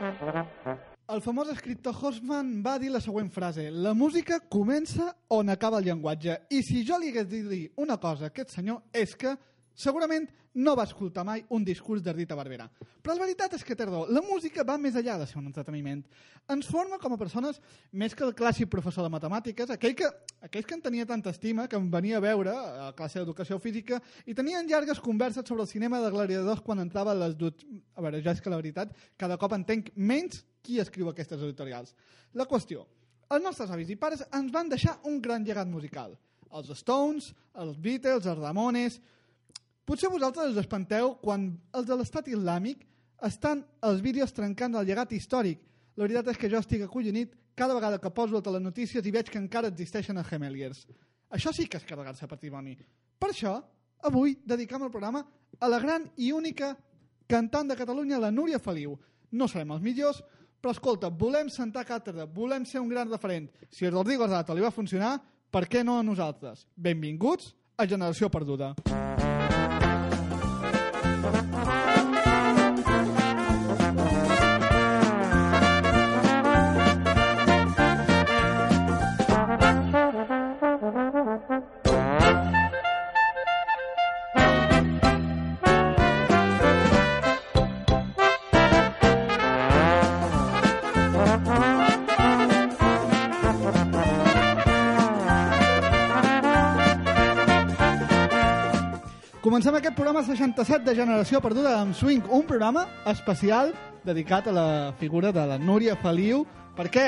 El famós escriptor Hoffman va dir la següent frase La música comença on acaba el llenguatge. I si jo li hagués de dir una cosa a aquest senyor és que segurament no va escoltar mai un discurs de Rita Barberà. Però la veritat és que té raó. La música va més enllà de ser un entreteniment. Ens forma com a persones més que el clàssic professor de matemàtiques, aquell que, aquells que en tenia tanta estima, que em venia a veure a classe d'educació física i tenien llargues converses sobre el cinema de gladiadors quan entrava a les duts. A veure, ja és que la veritat, cada cop entenc menys qui escriu aquestes editorials. La qüestió, els nostres avis i pares ens van deixar un gran llegat musical. Els Stones, els Beatles, els Ramones... Potser vosaltres us espanteu quan els de l'estat islàmic estan els vídeos trencant el llegat històric. La veritat és que jo estic acollonit cada vegada que poso a telenotícies i veig que encara existeixen a Gemeliers. Això sí que és carregar-se patrimoni. Per això, avui dedicam el programa a la gran i única cantant de Catalunya, la Núria Feliu. No serem els millors, però escolta, volem sentar càtedra, volem ser un gran referent. Si a Rodrigo Ardato li va funcionar, per què no a nosaltres? Benvinguts a Generació Perduda. Comencem aquest programa 67 de Generació Perduda amb Swing, un programa especial dedicat a la figura de la Núria Feliu. Per què?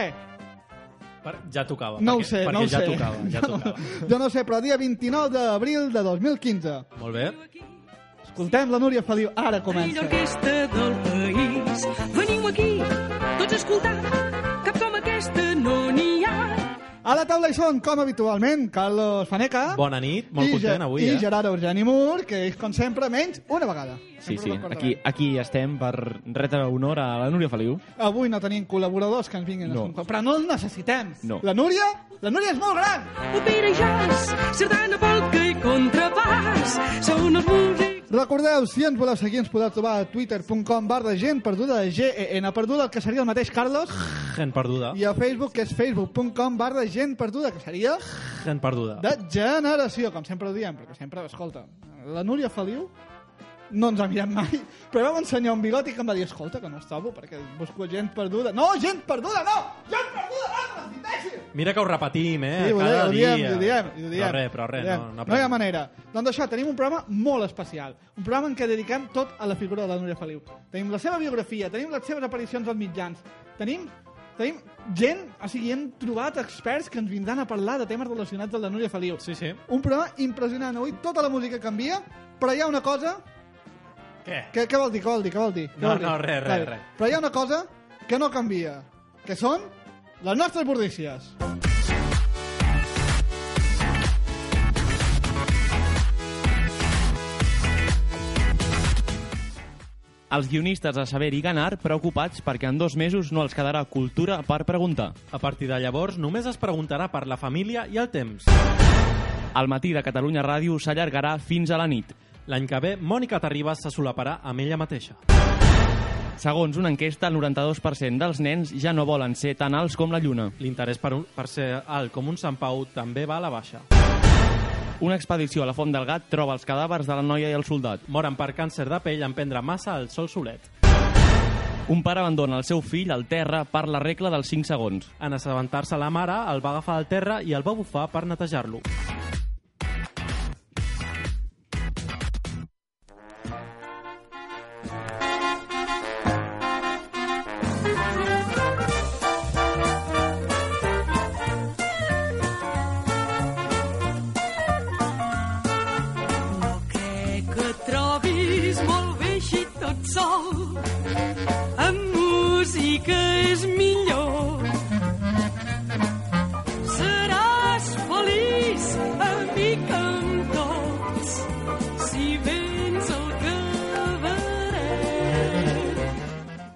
Per, ja tocava. No perquè, ho sé, perquè no ho ja sé. tocava, ja jo, no, tocava. jo no sé, però dia 29 d'abril de 2015. Molt bé. Escoltem la Núria Feliu, ara comença. orquestra del país. Veniu aquí, tots a escoltar. Cap com aquesta no. A la taula hi són, com habitualment, Carlos Faneca. Bona nit, molt i, content avui, I eh? Gerard Eugeni Mur, que és, com sempre, menys una vegada. Sí, Sempre sí, aquí, aquí estem per retre honor a la Núria Feliu. Avui no tenim col·laboradors que ens vinguin No. a però no els necessitem. No. La Núria, la Núria és molt gran. Òpera i jazz, sardana, polca i contrapàs. Són els músics Recordeu, si ens voleu seguir, ens podeu trobar a twitter.com barra gent perduda de G-E-N perduda, el que seria el mateix, Carlos, Gent perduda. i a Facebook, que és facebook.com barra gent perduda, que seria Gent perduda. de generació, com sempre ho diem, perquè sempre, escolta, la Núria Feliu no ens ha mirat mai, però vam ensenyar un bigoti que em va dir, escolta, que no es trobo, perquè busco gent perduda. No, gent perduda, no! Gent perduda, no, diteixi! Mira que ho repetim, eh? Sí, ho, Cada ho dia. diem, ho diem, ho diem. Però res, però res, no, no, no hi ha manera. Doncs això, tenim un programa molt especial. Un programa en què dediquem tot a la figura de la Núria Feliu. Tenim la seva biografia, tenim les seves aparicions als mitjans, tenim tenim gent, o sigui, hem trobat experts que ens vindran a parlar de temes relacionats amb la Núria Feliu. Sí, sí. Un programa impressionant. Avui tota la música canvia, però hi ha una cosa... Què? Què, què vol dir? Què vol dir? Què vol dir? Què No, vol dir? no, res, res, Vale. res. Però hi ha una cosa que no canvia, que són les nostres bordícies. Els guionistes a Saber i Ganar preocupats perquè en dos mesos no els quedarà cultura per preguntar. A partir de llavors només es preguntarà per la família i el temps. El matí de Catalunya Ràdio s'allargarà fins a la nit. L'any que ve, Mònica Terribas se solaparà amb ella mateixa. Segons una enquesta, el 92% dels nens ja no volen ser tan alts com la lluna. L'interès per, un, per ser alt com un Sant Pau també va a la baixa. Una expedició a la Font del Gat troba els cadàvers de la noia i el soldat. Moren per càncer de pell en prendre massa al sol solet. Un pare abandona el seu fill al terra per la regla dels 5 segons. En assabentar-se la mare, el va agafar al terra i el va bufar per netejar-lo. Sol. Amb música és millor. Seràs feliç, amic amb tots, si vens al cabaret.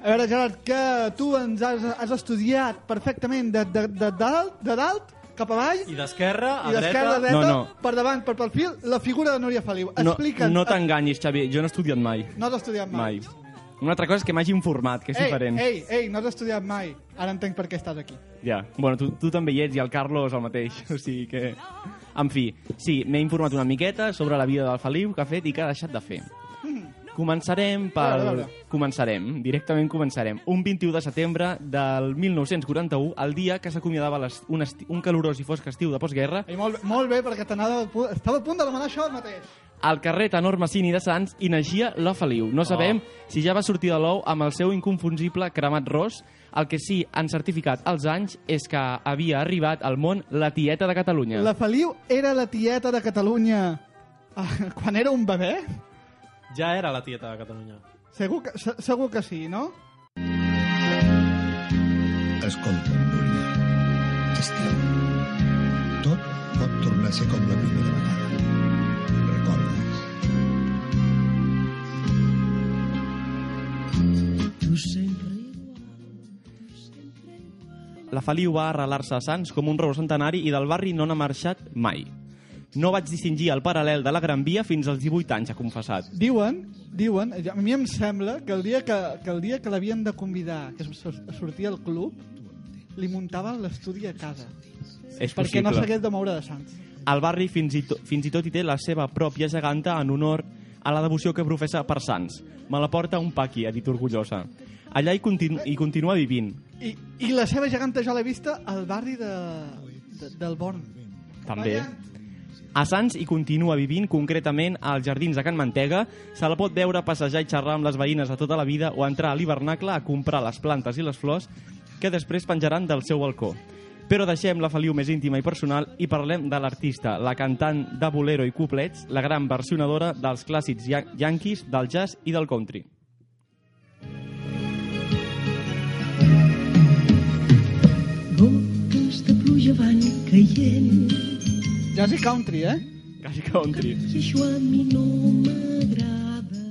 A veure, Gerard, que tu ens has, has estudiat perfectament de, de, de dalt, de dalt cap avall I d'esquerra a i d'esquerra a dreta... dreta, No, no. per davant, per perfil, la figura de Núria Feliu. No, Explica'ns. no t'enganyis, Xavi, jo no he estudiat mai. No has estudiat mai. Mai. Una altra cosa és que m'hagi informat, que és Ei, diferent. ei, ei, no has estudiat mai. Ara entenc per què estàs aquí. Ja, bueno, tu, tu també hi ets i el Carlos el mateix, o sigui que... En fi, sí, m'he informat una miqueta sobre la vida del Feliu que ha fet i que ha deixat de fer. Començarem veure, pel... veure. Començarem, directament començarem. Un 21 de setembre del 1941, el dia que s'acomiadava un, esti... un calorós i fosc estiu de postguerra, Ei, molt, bé- molt bé, perquè estava a punt de demanar això mateix. al carrer Tenor Massini de Sants hi naixia la Feliu. No sabem si ja va sortir de l'ou amb el seu inconfunsible cremat ros. El que sí han certificat els anys és que havia arribat al món la tieta de Catalunya. La Feliu era la tieta de Catalunya ah, quan era un bebè? Ja era la tieta de Catalunya. Segur que, se- segur que sí, no? Escolta, Núria. Estiu. Tot pot tornar a ser com la primera vegada. Recordes? La Feliu va arrelar-se a Sants com un rou centenari i del barri no n'ha marxat mai. No vaig distingir el paral·lel de la Gran Via fins als 18 anys, ha confessat. Diuen, diuen, a mi em sembla que el dia que, que, el dia que l'havien de convidar que sortia al club, li muntaven l'estudi a casa. És perquè no possible. s'hagués de moure de Sants. El barri fins i, to, fins i tot hi té la seva pròpia geganta en honor a la devoció que professa per Sants. Me la porta un paqui, ha dit orgullosa. Allà hi, continu, hi continua vivint. I, I la seva geganta jo l'he vista al barri de, de, del Born. També. Vaja. A Sants hi continua vivint, concretament als jardins de Can Mantega. Se la pot veure passejar i xerrar amb les veïnes de tota la vida o entrar a l'hivernacle a comprar les plantes i les flors que després penjaran del seu balcó. Però deixem la Feliu més íntima i personal i parlem de l'artista, la cantant de bolero i couplets, la gran versionadora dels clàssics ya yanquis, del jazz i del country. Gotes de pluja van caient Jazz i country, eh? Quasi country. i això a mi no m'agrada.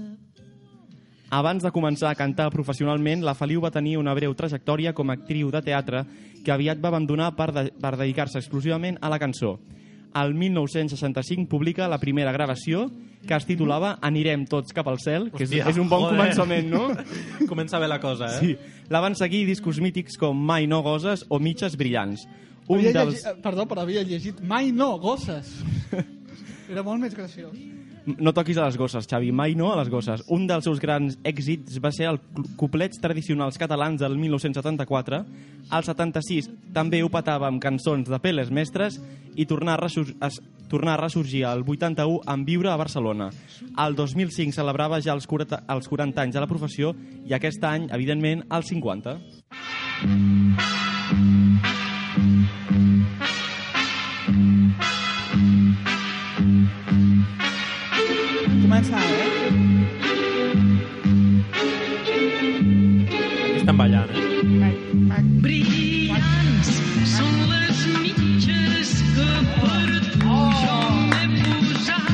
Abans de començar a cantar professionalment, la Feliu va tenir una breu trajectòria com a actriu de teatre que aviat va abandonar per, de, per dedicar-se exclusivament a la cançó. Al 1965 publica la primera gravació que es titulava Anirem tots cap al cel, que és, Hòstia, és un bon joder. començament, no? Comença bé la cosa, eh? Sí. La van seguir discos mítics com Mai no goses o Mitges brillants. Un Havia dels... llegit, eh, perdó, però havia llegit Mai no, gosses. Era molt més graciós. No toquis a les gosses, Xavi, mai no a les gosses. Un dels seus grans èxits va ser el couplets tradicionals catalans del 1974. Al 76 també ho petava amb cançons de peles mestres i tornar a, es, tornar a ressorgir al 81 en viure a Barcelona. Al 2005 celebrava ja els 40, els 40 anys de la professió i aquest any, evidentment, els 50. Comença, eh? Aquí estan ballant, eh? Brillants són les mitges que per tu jo m'he posat.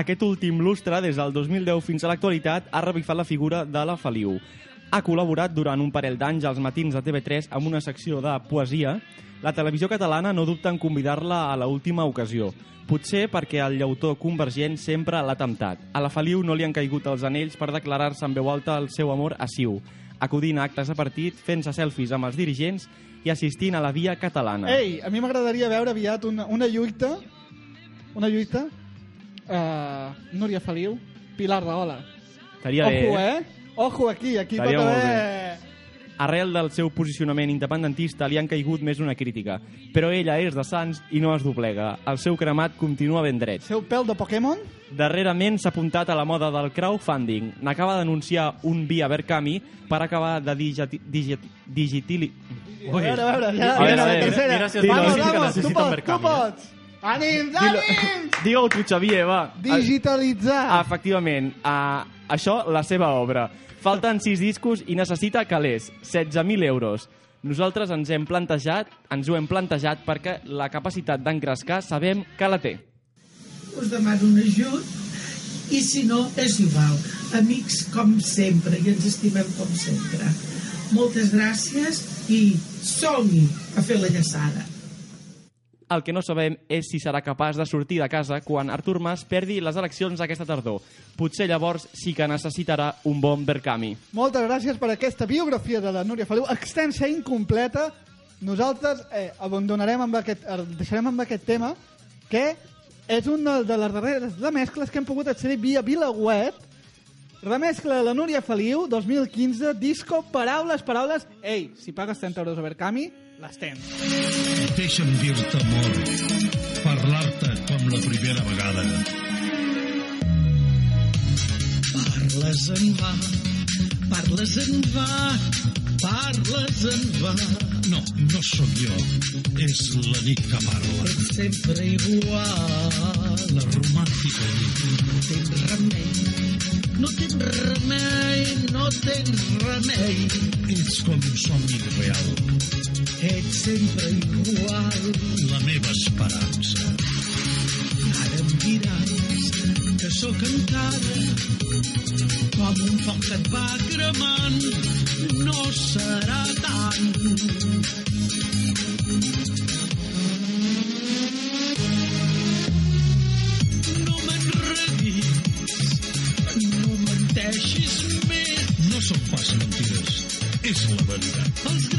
Aquest últim lustre, des del 2010 fins a l'actualitat, ha revifat la figura de la Feliu. Ha col·laborat durant un parell d'anys als matins de TV3 amb una secció de poesia. La televisió catalana no dubta en convidar-la a la última ocasió. Potser perquè el llautó convergent sempre l'ha temptat. A la Feliu no li han caigut els anells per declarar-se en veu alta el seu amor a Siu, acudint a actes de partit, fent-se selfies amb els dirigents i assistint a la via catalana. Ei, a mi m'agradaria veure aviat una, una lluita, una lluita, uh, Núria Feliu, Pilar Rahola. Estaria bé, Ojo, eh? Ojo aquí, aquí Estaria pot haver... Arrel del seu posicionament independentista li han caigut més una crítica, però ella és de Sants i no es doblega. El seu cremat continua ben dret. Seu pèl de Pokémon? Darrerament s'ha apuntat a la moda del crowdfunding. N'acaba d'anunciar un via Berkami per acabar de digiti, digiti, digitili... a veure, a veure, ja, A veure, a veure, tercera. mira si els vamos, negocis que vamos, tu necessiten pots, tu Berkami, pots. Ànims, ànims! Digue-ho tu, Xavier, va. Digitalitzar. Efectivament, uh, això, la seva obra. Falten sis discos i necessita calés, 16.000 euros. Nosaltres ens hem plantejat, ens ho hem plantejat perquè la capacitat d'engrescar sabem que la té. us demano un ajut i si no, és igual. Amics com sempre i ens estimem com sempre. Moltes gràcies i som-hi a fer la llaçada. El que no sabem és si serà capaç de sortir de casa quan Artur Mas perdi les eleccions aquesta tardor. Potser llavors sí que necessitarà un bon Berkami. Moltes gràcies per aquesta biografia de la Núria Feliu, extensa i incompleta. Nosaltres eh, abandonarem amb aquest, eh, deixarem amb aquest tema, que és una de les darreres remescles que hem pogut accedir via VilaWeb. Remescla de la Núria Feliu, 2015, disco, paraules, paraules... Ei, si pagues 30 euros a Berkami, les tens. Deixa'm dir-te amor, parlar-te com la primera vegada. Parles en va, parles en va, parles en va. No, no sóc jo. És la nit que parla. Ets sempre igual, La romàntica nit. no tens remei. No tens remei, no tens remei. Ets com un somni real. Ets sempre igual. La meva esperança. Ara em diràs que sóc encara com un foc que et va cremant. No serà tant. No m'enredis, no menteixis més. No són pas mentides. És la veritat. Els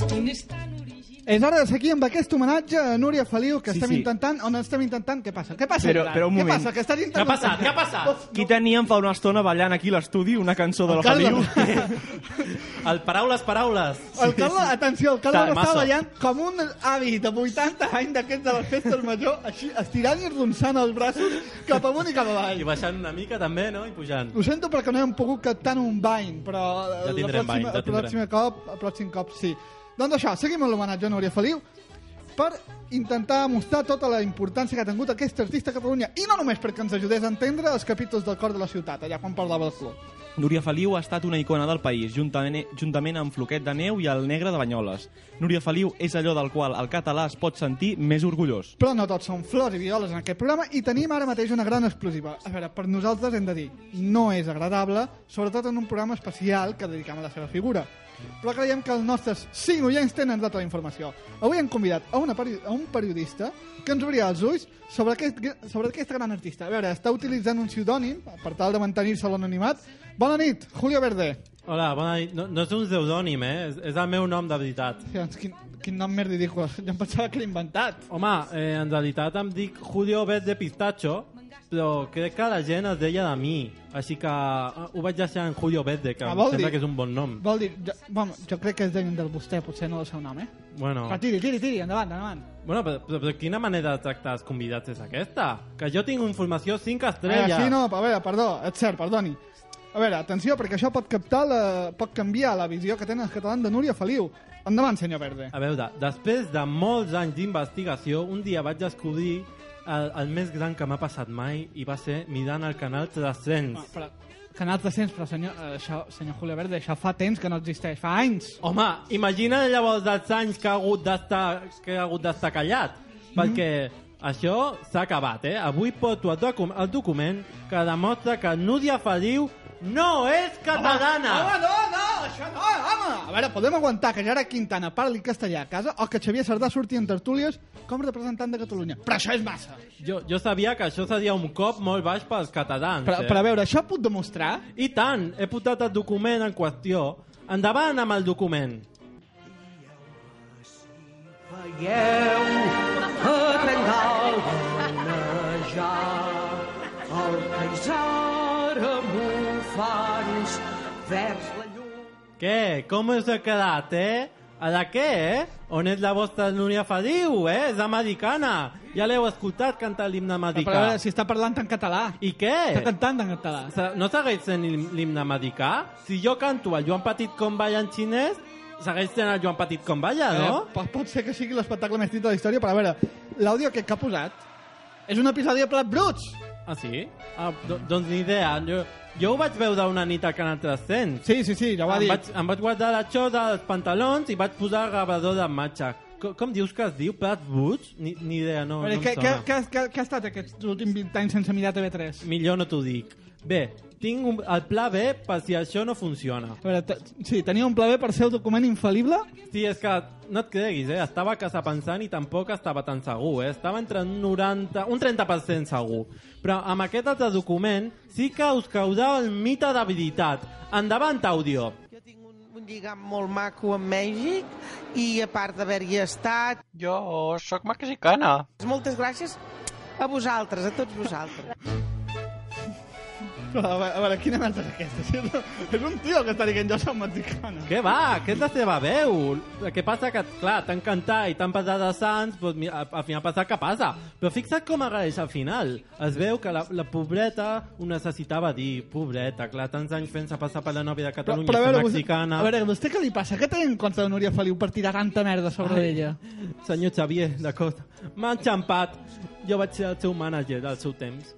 tan. És hora de seguir amb aquest homenatge a Núria Feliu, que Sí, estem sí. intentant... On estem intentant? Què passa? Què passa, Però- però un Què moment. passa? Que estàs Què ha intentant... passat? Què ha passat? Qui teníem fa una estona ballant aquí a l'estudi una cançó de la. Feliu? El paraules, paraules. El Carles, atenció, el Carles està ballant com un avi de 80 anys d'aquests de les festes major, així, estirant i ronçant els braços cap amunt i cap I avall. baixant una mica també, no? I pujant. Ho sento perquè no hem pogut captar un Vine, però Ja tindrem pròxima, ja el pròxim cop, el pròxim cop sí. Doncs això, seguim amb l'homenatge a Núria Feliu per intentar mostrar tota la importància que ha tingut aquest artista a Catalunya i no només perquè ens ajudés a entendre els capítols del cor de la ciutat, allà quan parlava del club. Núria Feliu ha estat una icona del país, juntament, juntament amb Floquet de Neu i el Negre de Banyoles. Núria Feliu és allò del qual el català es pot sentir més orgullós. Però no tots són flors i violes en aquest programa i tenim ara mateix una gran explosiva. A veure, per nosaltres hem de dir, no és agradable, sobretot en un programa especial que dediquem a la seva figura. Però creiem que els nostres cinc oients tenen la informació. Avui hem convidat a, una peri a un periodista que ens obrirà els ulls sobre aquest, sobre aquest gran artista. A veure, està utilitzant un pseudònim per tal de mantenir-se l'anonimat. Bona nit, Julio Verde. Hola, bona nit. No, no és un pseudònim, eh? És, és el meu nom de veritat. Doncs, quin, quin nom més ridícul. Jo em pensava que l'he inventat. Home, eh, en realitat em dic Julio Verde Pistacho, però crec que la gent es deia de mi. Així que eh, ho vaig deixar en Julio Verde, que Ah, em sembla dir- que és un bon nom. Vol dir, jo, bueno, jo crec que es deien del vostè, potser no el seu nom, eh? Bueno, Va, tiri, tiri, tiri, endavant, endavant. bueno però, però, però quina manera de tractar els convidats és aquesta? Que jo tinc informació 5 Eh, estrelles. sí, no, a veure, perdó, és cert, perdoni. A veure, atenció, perquè això pot captar la, pot canviar la visió que tenen els catalans de Núria Feliu. Endavant, senyor Verde. A veure, després de molts anys d'investigació, un dia vaig descobrir el, el més gran que m'ha passat mai i va ser mirant el canal 300. Ah, però, Canal 300, però senyor, eh, això, senyor Julio Verde, això fa temps que no existeix, fa anys. Home, imagina llavors els anys que ha hagut d'estar que ha hagut d'estar callat, perquè això s'ha acabat, eh? Avui porto el, docu el document que demostra que Núria Feliu no és catalana. Home, no, no, això no, home. A veure, podem aguantar que Jara Quintana parli castellà a casa o que Xavier Sardà surti en tertúlies com representant de Catalunya. Però això és massa. Jo, jo sabia que això seria un cop molt baix pels catalans. Però, eh? però a veure, això puc demostrar? I tant, he portat el document en qüestió. Endavant amb el document. Veieu Què? Com us ha quedat, eh? A la què, eh? On és la vostra Núria Feliu, eh? És americana. Ja l'heu escoltat cantar l'himne Però americà. veure, si està parlant en català. I què? Està cantant en català. No segueix sent l'him- l'himne americà? Si jo canto el Joan Petit com balla en xinès, segueix sent el Joan Petit com balla, no? Eh, pot, ser que sigui l'espectacle més dit de la història, però a veure, l'àudio que ha posat és un episodi de Plat Bruts. Ah, sí? Ah, do, doncs ni idea. Jo, jo ho vaig veure una nit al Canal 300. Sí, sí, sí, ja ho ha em dit. vaig, em vaig guardar la xoda, els pantalons i vaig posar el gravador de matxa. Com, com dius que es diu? Plat Bruts? Ni, ni idea, no, veure, no què, sona. què, què, què ha estat aquests últims 20 anys sense mirar TV3? Millor no t'ho dic. Bé, tinc un, el pla B per si això no funciona. A veure, sí, tenia un pla B per ser el document infal·lible? Sí, és que no et creguis, eh? Estava a casa pensant i tampoc estava tan segur, eh? Estava entre un 90... un 30% segur. Però amb aquest altre document sí que us caurà el mite d'habilitat. Endavant, àudio. Jo tinc un, un lligam molt maco amb Mèxic i a part d'haver-hi estat... Jo sóc mexicana. Moltes gràcies a vosaltres, a tots vosaltres. Però, a veure, a veure quina merda és aquesta? Si és, és un tio que està dient jo soc mexicana. Què va? Què és la seva veu? El que passa que, clar, t'han cantat i t'han passat de sants, doncs, al al final passa que passa. Però fixa't com agraeix al final. Es veu que la, la pobreta ho necessitava dir. Pobreta, clar, tants anys fent-se passar per la nòvia de Però, Catalunya, però a veure, mexicana. a veure, vostè què li passa? Què té en compte de Núria Feliu per tirar tanta merda sobre Ai. ella? Senyor Xavier, d'acord. M'ha enxampat. Jo vaig ser el seu mànager al seu temps.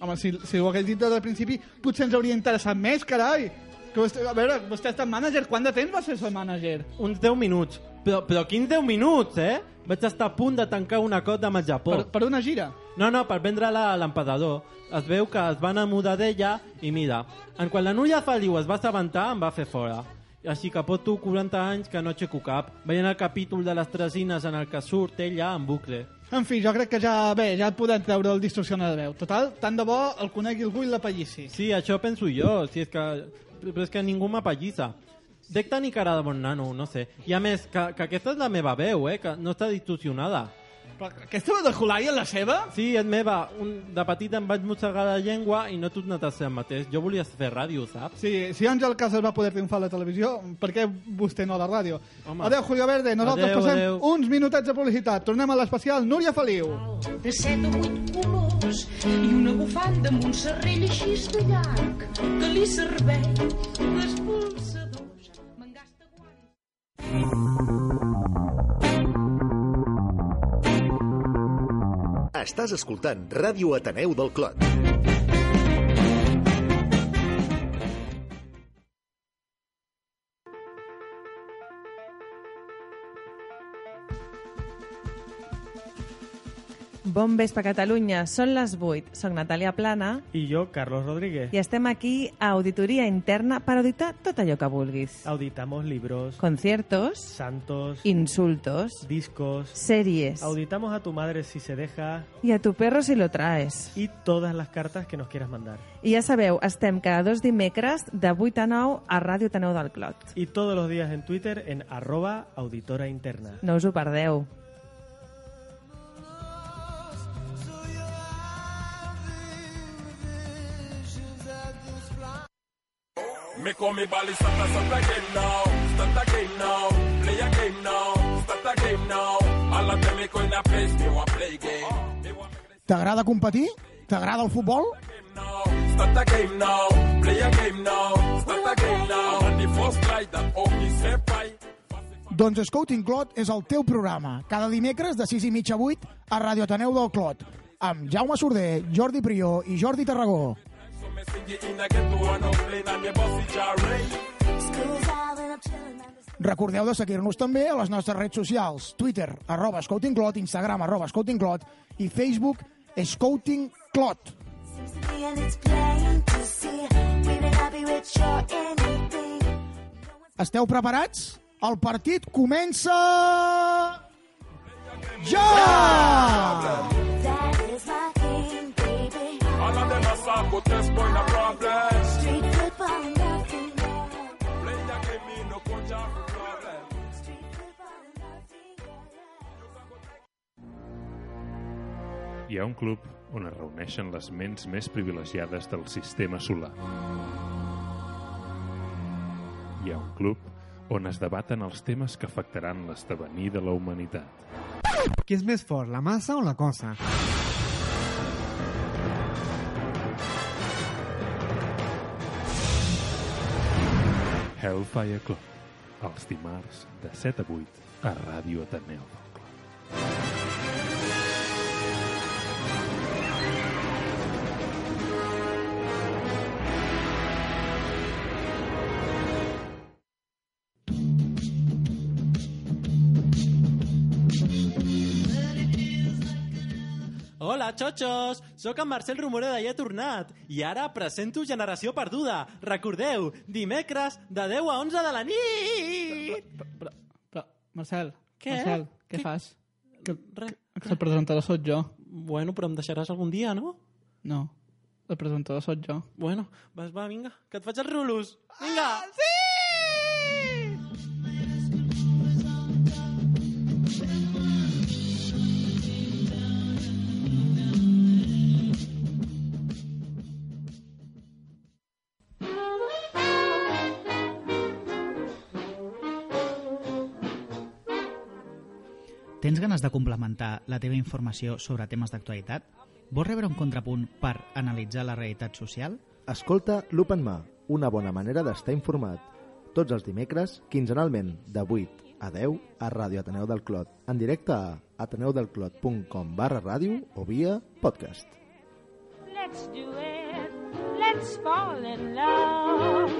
Home, si, si ho hagués dit des del principi, potser ens hauria interessat més, carai. Que vostè, a veure, vostè ha estat mànager. Quant de temps va ser el mànager? Uns 10 minuts. Però, però quins 10 minuts, eh? Vaig estar a punt de tancar un acord amb el Japó. Per, per una gira? No, no, per vendre-la a l'emperador. Es veu que es van enamorar d'ella i mira, en quan la Núria Feliu es va assabentar em va fer fora. Així que porto 40 anys que no aixeco cap, veient el capítol de les tresines en el que surt ella en bucle. En fi, jo crec que ja, bé, ja podem treure el distorsionar de veu. Total, tant de bo el conegui algú i l'apallissi. Sí, això penso jo, si és que... però és que ningú m'apallissa. Dec tenir cara de bon nano, no sé. I a més, que, que aquesta és la meva veu, eh? Que no està distorsionada. Però aquesta veu de Julai és la seva? Sí, és meva. Un, de petit em vaig mossegar la llengua i no he tornat a ser el mateix. Jo volia fer ràdio, saps? Sí, si Àngel Casas va poder triomfar a la televisió, per què vostè no a la ràdio? Home. Adéu, Julio Verde. Nosaltres Adéu, passem adéu. uns minutets de publicitat. Tornem a l'especial Núria Feliu. de set o vuit colors i una bufanda amb un serrell així de llarg que li serveix d'expulsadors. Me'n gasta guants. Estàs escoltant Ràdio Ateneu del Clot. Bon vespre, Catalunya. Són les 8. Soc Natàlia Plana I jo, Carlos Rodríguez. i estem aquí a Auditoria Interna per auditar tot allò que vulguis. Auditamos libros, Conciertos, santos, insultos, discos. series Auditamos a tu madre si se deja i a tu perro si lo traes. y todas las cartas que nos quieras mandar. I ja sabeu, estem cada dos dimecres de 8 a 9 a Ràdio Taneu del Clot. Y todos los días en Twitter en arroba auditora interna. No us ho perdeu. Me call me bally, start a start a game now. Start a game now. Play a game now. Start a game now. All of them me go in a place, me want play game. T'agrada competir? T'agrada el futbol? Start a game now. Play a game now. Start a game now. And the first light that bye. Doncs Scouting Clot és el teu programa. Cada dimecres de 6 i mitja a 8 a Radio Ateneu del Clot. Amb Jaume Sorder, Jordi Prió i Jordi Tarragó. Recordeu de seguir-nos també a les nostres redes socials. Twitter, arroba Scouting Clot, Instagram, arroba Scouting Clot i Facebook, Scouting Clot. Esteu preparats? El partit comença... Ja! All them are soft, but there's boy no problem. Play a game, me no coach out for problem. Hi ha un club on es reuneixen les ments més privilegiades del sistema solar. Hi ha un club on es debaten els temes que afectaran l'esdevenir de la humanitat. Qui és més fort, la massa o la cosa? Hellfire Club, els dimarts de 7 a 8 a Ràdio Ateneu Hola, xotxos! Sóc en Marcel Romoreda i he tornat. I ara presento Generació Perduda. Recordeu, dimecres de 10 a 11 de la nit! Però, però, Marcel, Què? Marcel, què, Què? fas? Que, Re, que el presentador sóc jo. Bueno, però em deixaràs algun dia, no? No, el presentador sóc jo. Bueno, vas, va, vinga, que et faig els rulos. Vinga! Ah, sí! Tens ganes de complementar la teva informació sobre temes d'actualitat? Vols rebre un contrapunt per analitzar la realitat social? Escolta l'Open Mà, una bona manera d'estar informat. Tots els dimecres, quinzenalment, de 8 a 10 a Ràdio Ateneu del Clot, en directe a ateneudelclot.com barra ràdio o via podcast. Let's do it. Let's fall in love.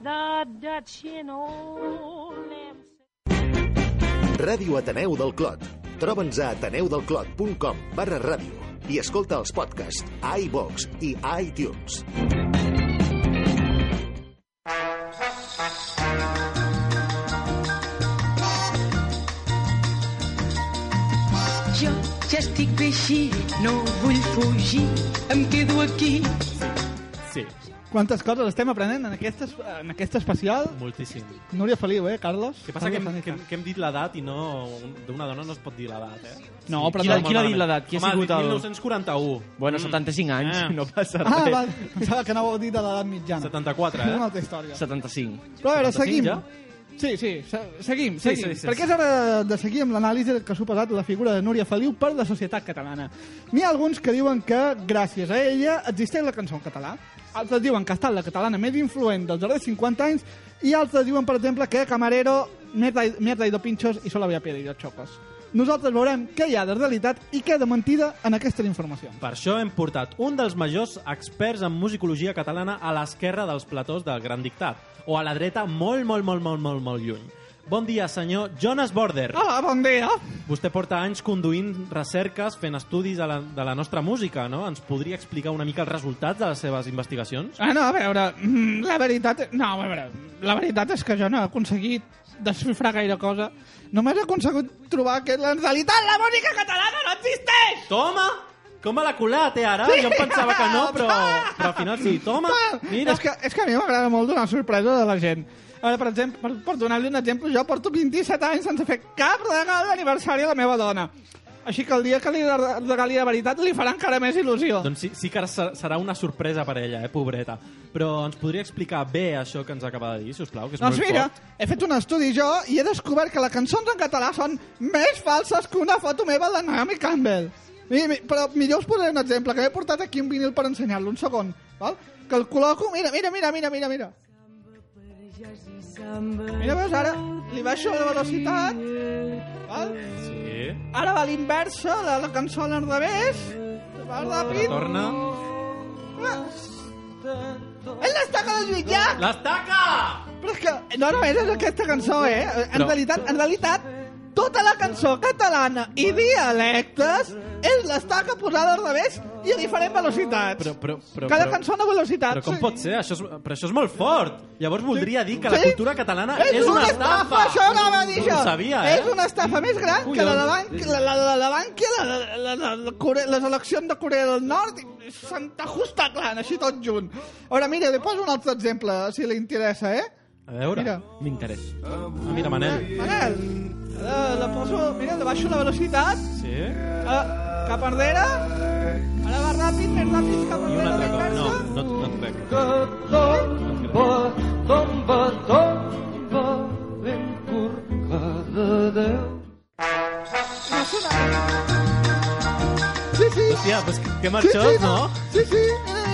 The Dutch in old. Ràdio Ateneu del Clot. Troba'ns a ateneudelclot.com barra ràdio i escolta els podcasts a iVox i a iTunes. Jo ja estic bé així, no vull fugir, em quedo aquí. Quantes coses estem aprenent en aquesta, en aquesta especial. Moltíssim. Núria Feliu, eh, Carlos? Què passa que hem, que, hem, que hem dit l'edat i no... D'una dona no es pot dir l'edat, eh? No, però Qui qui l'ha dit l'edat? Qui ha Home, sigut dit el- 1941. Bueno, 75 anys, Ah. no passa Ah, res. va, pensava que anàveu a dir de l'edat mitjana. 74, És eh? una altra història. 75. Però a veure, 75 seguim. ja? Sí, sí, se seguim, Sí, seguim. sí, sí, perquè és hora de seguir amb l'anàlisi que ha suposat la figura de Núria Feliu per la societat catalana. N'hi ha alguns que diuen que, gràcies a ella, existeix la cançó en català. Altres diuen que ha estat la catalana més influent dels darrers 50 anys i altres diuen, per exemple, que Camarero, mierda y, mierda y dos pinchos i solo había pedido chocos. Nosaltres veurem què hi ha de realitat i què de mentida en aquesta informació. Per això hem portat un dels majors experts en musicologia catalana a l'esquerra dels platós del Gran Dictat, o a la dreta molt, molt, molt, molt, molt, molt lluny. Bon dia, senyor Jonas Border. Hola, bon dia. Vostè porta anys conduint recerques, fent estudis de la, de la nostra música, no? Ens podria explicar una mica els resultats de les seves investigacions? Ah, no, a veure, mm, la veritat... No, a veure, la veritat és que jo no he aconseguit desxifrar gaire cosa. Només he aconseguit trobar que en realitat la música catalana no existeix! Toma! Com me l'ha colat, eh, ara? Sí! Jo em pensava que no, però, però al final sí. Toma, mira. És que, és que a mi m'agrada molt donar sorpresa de la gent. A veure, per exemple, per, per donar-li un exemple, jo porto 27 anys sense fer cap regal d'aniversari a la meva dona. Així que el dia que li re- regali de veritat li farà encara més il·lusió. Doncs sí, sí que ara ser- serà una sorpresa per ella, eh, pobreta. Però ens podria explicar bé això que ens acaba de dir, si us plau, que és Doncs molt mira, fort. he fet un estudi jo i he descobert que les cançons en català són més falses que una foto meva de Naomi Campbell. Mi, mi, però millor us posaré un exemple, que he portat aquí un vinil per ensenyar-lo, un segon. Val? Que el col·loco... Mira, mira, mira, mira, mira, mira. Mira, veus, ara li baixo la velocitat. Val? Sí. Ara va l'inversa, la, la cançó al revés. Va ràpid. Torna. Ah. És l'estaca del Lluís Llach! L'estaca! Però és que no només és aquesta cançó, eh? En Però- realitat, en realitat, tota la cançó catalana i dialectes és l'estaca posada al revés i a diferent velocitats. Però, però, però, Cada però, cançó a una velocitat. Però com pot ser? Això és, però això és molt fort. Llavors voldria dir que la Sí. cultura catalana és, una estafa. Això anava a dir No jo. ho sabia, eh? És una estafa més gran que la de Collons. Banc- la, la, la, la la, la, la, la, la, Corea, les eleccions de Corea del Nord, i Santa Justa Clan, així tot junt. Ara, mira, li poso un altre exemple, si li interessa, eh? A veure, m'interessa. Ah, mira, Manel. Manel, la, la poso, mira, le baixo la velocitat, Sí? ah, cap enrere, ara va ràpid, més ràpid, cap I un enrere, altre cop. No, no, no et crec. tomba, tomba, ben corcada Déu. Sí, sí. Hòstia, pues que, que marxós, sí, sí, no? Sí, sí. Eh,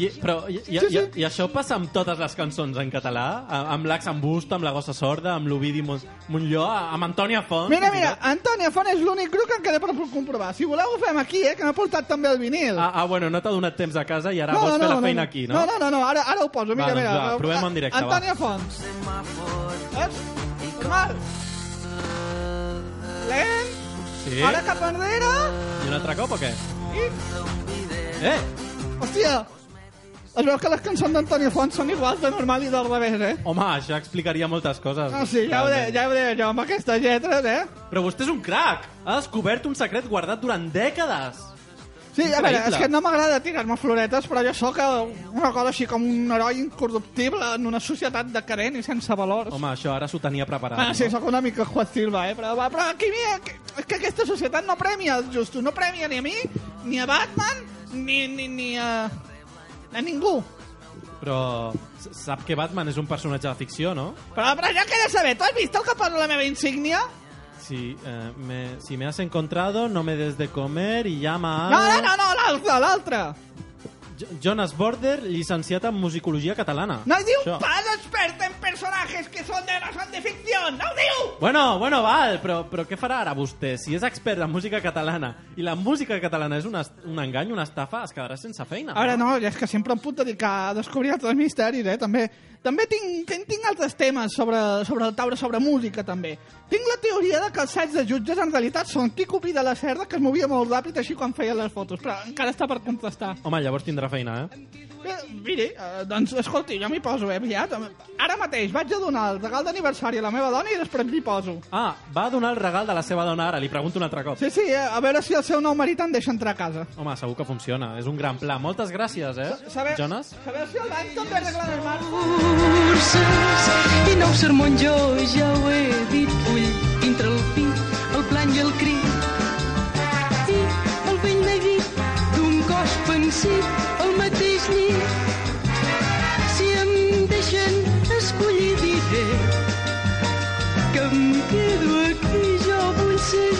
I, però, i, i, Sí, sí. i, i això passa amb totes les cançons en català? Amb l'Ax en Busto, amb la Gossa Sorda, amb l'Ovidi Mon- Montlló, amb Antònia Font? Mira, mira? Antònia Font és l'únic grup que em queda per comprovar. Si voleu ho fem aquí, eh, que m'ha portat també el vinil. Ah, ah, bueno, no t'ha donat temps a casa i ara vols fer la feina aquí, no? No, no, no, no ara, ara ho poso. Mira, Va, doncs mira. va, provem en directe, va. Antònia Font. Saps? Osmar. Lent. Sí? Ara cap enrere. I un altre cop o què? I... Eh! Hòstia. Es veu que les cançons d'Antònia Font són iguals de normal i del revés, eh? Home, això explicaria moltes coses. Ah, sí, ja ho, de, ja ho deia jo, amb aquestes lletres, eh? Però vostè és un crac! Ha descobert un secret guardat durant dècades! Sí, a veure, és que no m'agrada tirar-me floretes, però jo sóc una cosa així com un heroi incorruptible en una societat decadent i sense valors. Home, això ara s'ho tenia preparat. Ah, sí, no? sóc una mica Juan Silva, eh? Però, però aquí mira, que, és que aquesta societat no premia els justos, no premia ni a mi, ni a Batman, ni, ni, ni a... a ningú. Però s- sap que Batman és un personatge de ficció, no? Però, però jo què he de saber? Tu has vist el que posa la meva insígnia? Si, eh, me, si me has encontrado, no me des de comer y llama a... No, no, no, no l'altre, l'altre. Jo- Jonas Border, llicenciat en musicologia catalana. No diu Això. pas expert en personatges que són de, no són de ficció, no ho diu! Bueno, bueno, val, però, però què farà ara vostè? Si és expert en música catalana i la música catalana és una, un engany, una estafa, es quedarà sense feina. Ara no, és que sempre em puc dedicar a descobrir altres misteris, eh? També, també tinc, tinc, tinc altres temes sobre, sobre el taure, sobre música, també. Tinc la teoria de que els sets de jutges en realitat són Quico Pi de la Cerda, que es movia molt ràpid així quan feia les fotos, però encara està per contrastar. Home, llavors tindrà feina, eh? Bé, miri, eh, doncs, escolti, jo m'hi poso, eh, aviat. Ara mateix vaig a donar el regal d'aniversari a la meva dona i després m'hi poso. Ah, va donar el regal de la seva dona ara, li pregunto un altre cop. Sí, sí, eh, a veure si el seu nou marit em deixa entrar a casa. Home, segur que funciona, és un gran pla. Moltes gràcies, eh, Saber, Jonas? saber si el banc també arregla mar. curses i nou sermon jo ja ho he dit ull dintre el pit, el plan i el crit i el vell neguit d'un cos pensit llit si em deixen escollir diré que em quedo aquí jo vull seguir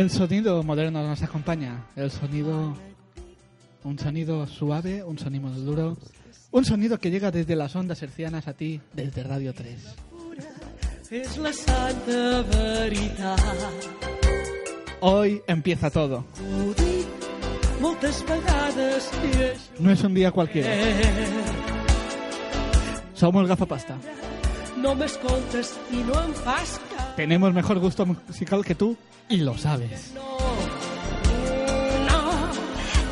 El sonido moderno nos acompaña. El sonido. Un sonido suave, un sonido duro. Un sonido que llega desde las ondas hercianas a ti, desde Radio 3. és la santa veritat Hoy empieza todo. No es un día cualquiera. Somos gafapasta. no m'escoltes i no em fas cas. Tenemos mejor gusto musical que tú y lo sabes. No,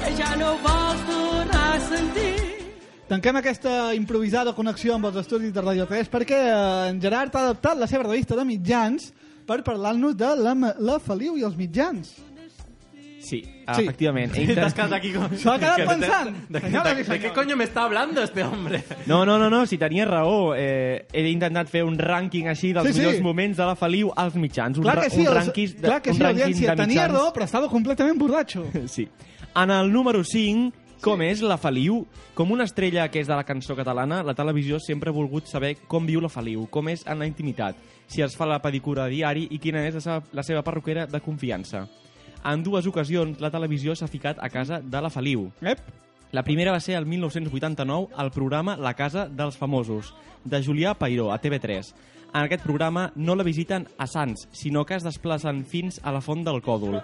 que ja no vols tornar a sentir. Tanquem aquesta improvisada connexió amb els estudis de Radio 3 perquè eh, en Gerard ha adaptat la seva revista de mitjans per parlar-nos de la, la Feliu i els mitjans. Sí, Sí. efectivament. He T'has quedat aquí com... S'ho ha quedat Que- pensant. ¿De, de, de, de, qué senyors. coño me está hablando este hombre? No, no, no, no, si tenia raó. Eh, he intentat fer un rànquing així dels Sí, sí. millors moments de la Feliu als mitjans. Un, Clar que sí, un els- rànquing de, clar que un sí, rànquing audiència, de tenia raó, però estava completament borratxo. Sí. En el número 5, com és la Feliu? Com una estrella que és de la cançó catalana, la televisió sempre ha volgut saber com viu la Feliu, com és en la intimitat, si es fa la pedicura a diari i quina és la seva, la seva perruquera de confiança. En dues ocasions, la televisió s'ha ficat a casa de la Feliu. Ep. La primera va ser el 1989 al programa La Casa dels Famosos, de Julià Pairó, a TV3. En aquest programa no la visiten a Sants, sinó que es desplacen fins a la Font del Còdol.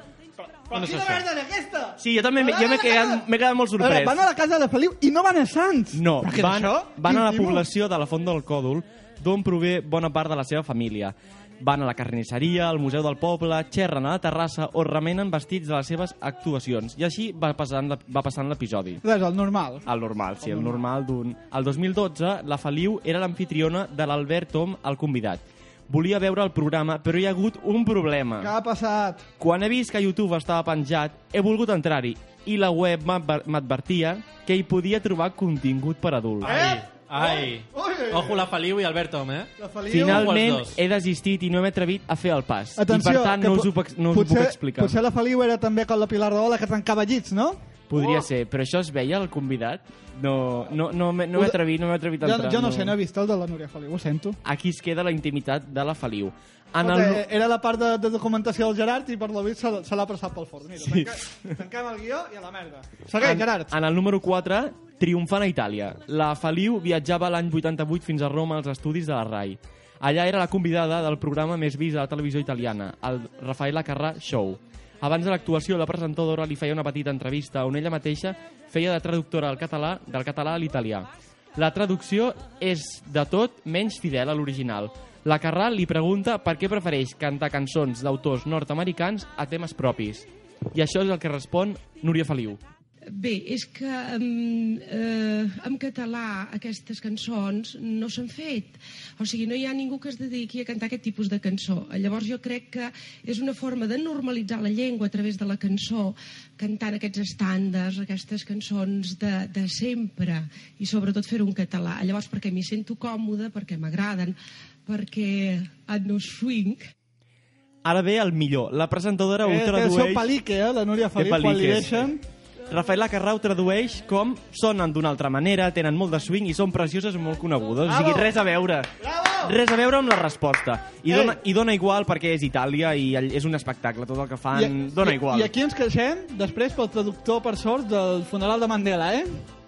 Però no és quina merda és aquesta? Sí, jo també m'he- quedat, m'he quedat molt A veure, sorprès. van a la casa de Feliu i no van a Sants. No, Però van, van a la població de la Font del Còdol, d'on prové bona part de la seva família. Van a la carnisseria, al Museu del Poble, xerren a la terrassa o remenen vestits de les seves actuacions. I així va passant, la- va passant l'episodi. Res, el normal. El normal, sí, el normal d'un... El 2012, la Feliu era l'anfitriona de l'Albert Tom, el convidat. Volia veure el programa, però hi ha hagut un problema. Què ha passat? Quan he vist que YouTube estava penjat, he volgut entrar-hi i la web m'adver- m'advertia que hi podia trobar contingut per adults. Ai, ai. Ui. Ojo la Feliu i Albert Tom, eh? La Feliu... Finalment dos. he desistit i no m'he atrevit a fer el pas. Atenció, I per tant que no us ho, no us ho potser, puc explicar. Potser la Feliu era també com la Pilar Rahola que trencava llits, no? Podria ser, però això es veia el convidat? No, no, no, m'he- no Ho m'he atrevit, no m'he atrevit a Jo, entrar. jo no, sé, no he vist el de la Núria Feliu, ho sento. Aquí es queda la intimitat de la Feliu. En el... eh, Era la part de, de documentació del Gerard i per la vist se, se l'ha passat pel forn. Mira, sí. tanquem, tanquem el guió i a la merda. Segueix, en, Gerard. en el número 4, triomfant a Itàlia. La Feliu viatjava l'any 88 fins a Roma als estudis de la RAI. Allà era la convidada del programa més vist de la televisió italiana, el Rafaela Carrà Show. Abans de l'actuació, la presentadora li feia una petita entrevista on ella mateixa feia de traductora al català, del català a l'italià. La traducció és de tot menys fidel a l'original. La Carrà li pregunta per què prefereix cantar cançons d'autors nord-americans a temes propis. I això és el que respon Núria Feliu. Bé, és que en, eh, en català aquestes cançons no s'han fet. O sigui, no hi ha ningú que es dediqui a cantar aquest tipus de cançó. Llavors jo crec que és una forma de normalitzar la llengua a través de la cançó, cantant aquests estàndards, aquestes cançons de, de sempre, i sobretot fer-ho en català. Llavors, perquè m'hi sento còmode, perquè m'agraden, perquè et no swing, Ara ve el millor. La presentadora ho Eh, té el tradueix... seu palique, eh, la Núria Feliu, Té quan li paliques. deixen... Rafaela Carrà ho tradueix com sonen d'una altra manera, tenen molt de swing i són precioses i molt conegudes. O sigui, Bravo! res a veure. Bravo! Res a veure amb la resposta. I Ei! dona, I dona igual perquè és Itàlia i ell- és un espectacle. Tot el que fan dona i, igual. I aquí ens queixem després pel traductor per sorts del funeral de Mandela, eh?